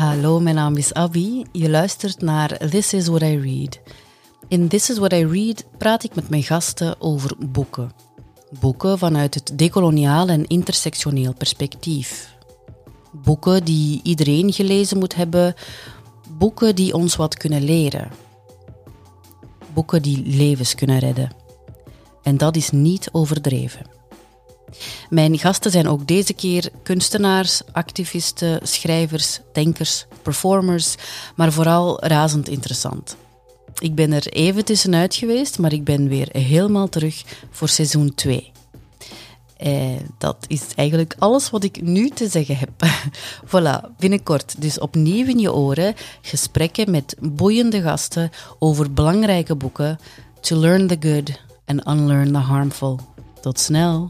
Hallo, mijn naam is Abby. Je luistert naar This is What I Read. In This is What I Read praat ik met mijn gasten over boeken. Boeken vanuit het decoloniaal en intersectioneel perspectief. Boeken die iedereen gelezen moet hebben. Boeken die ons wat kunnen leren. Boeken die levens kunnen redden. En dat is niet overdreven. Mijn gasten zijn ook deze keer kunstenaars, activisten, schrijvers, denkers, performers, maar vooral razend interessant. Ik ben er even tussenuit geweest, maar ik ben weer helemaal terug voor seizoen 2. Eh, dat is eigenlijk alles wat ik nu te zeggen heb. voilà, binnenkort dus opnieuw in je oren gesprekken met boeiende gasten over belangrijke boeken. To learn the good and unlearn the harmful. Tot snel!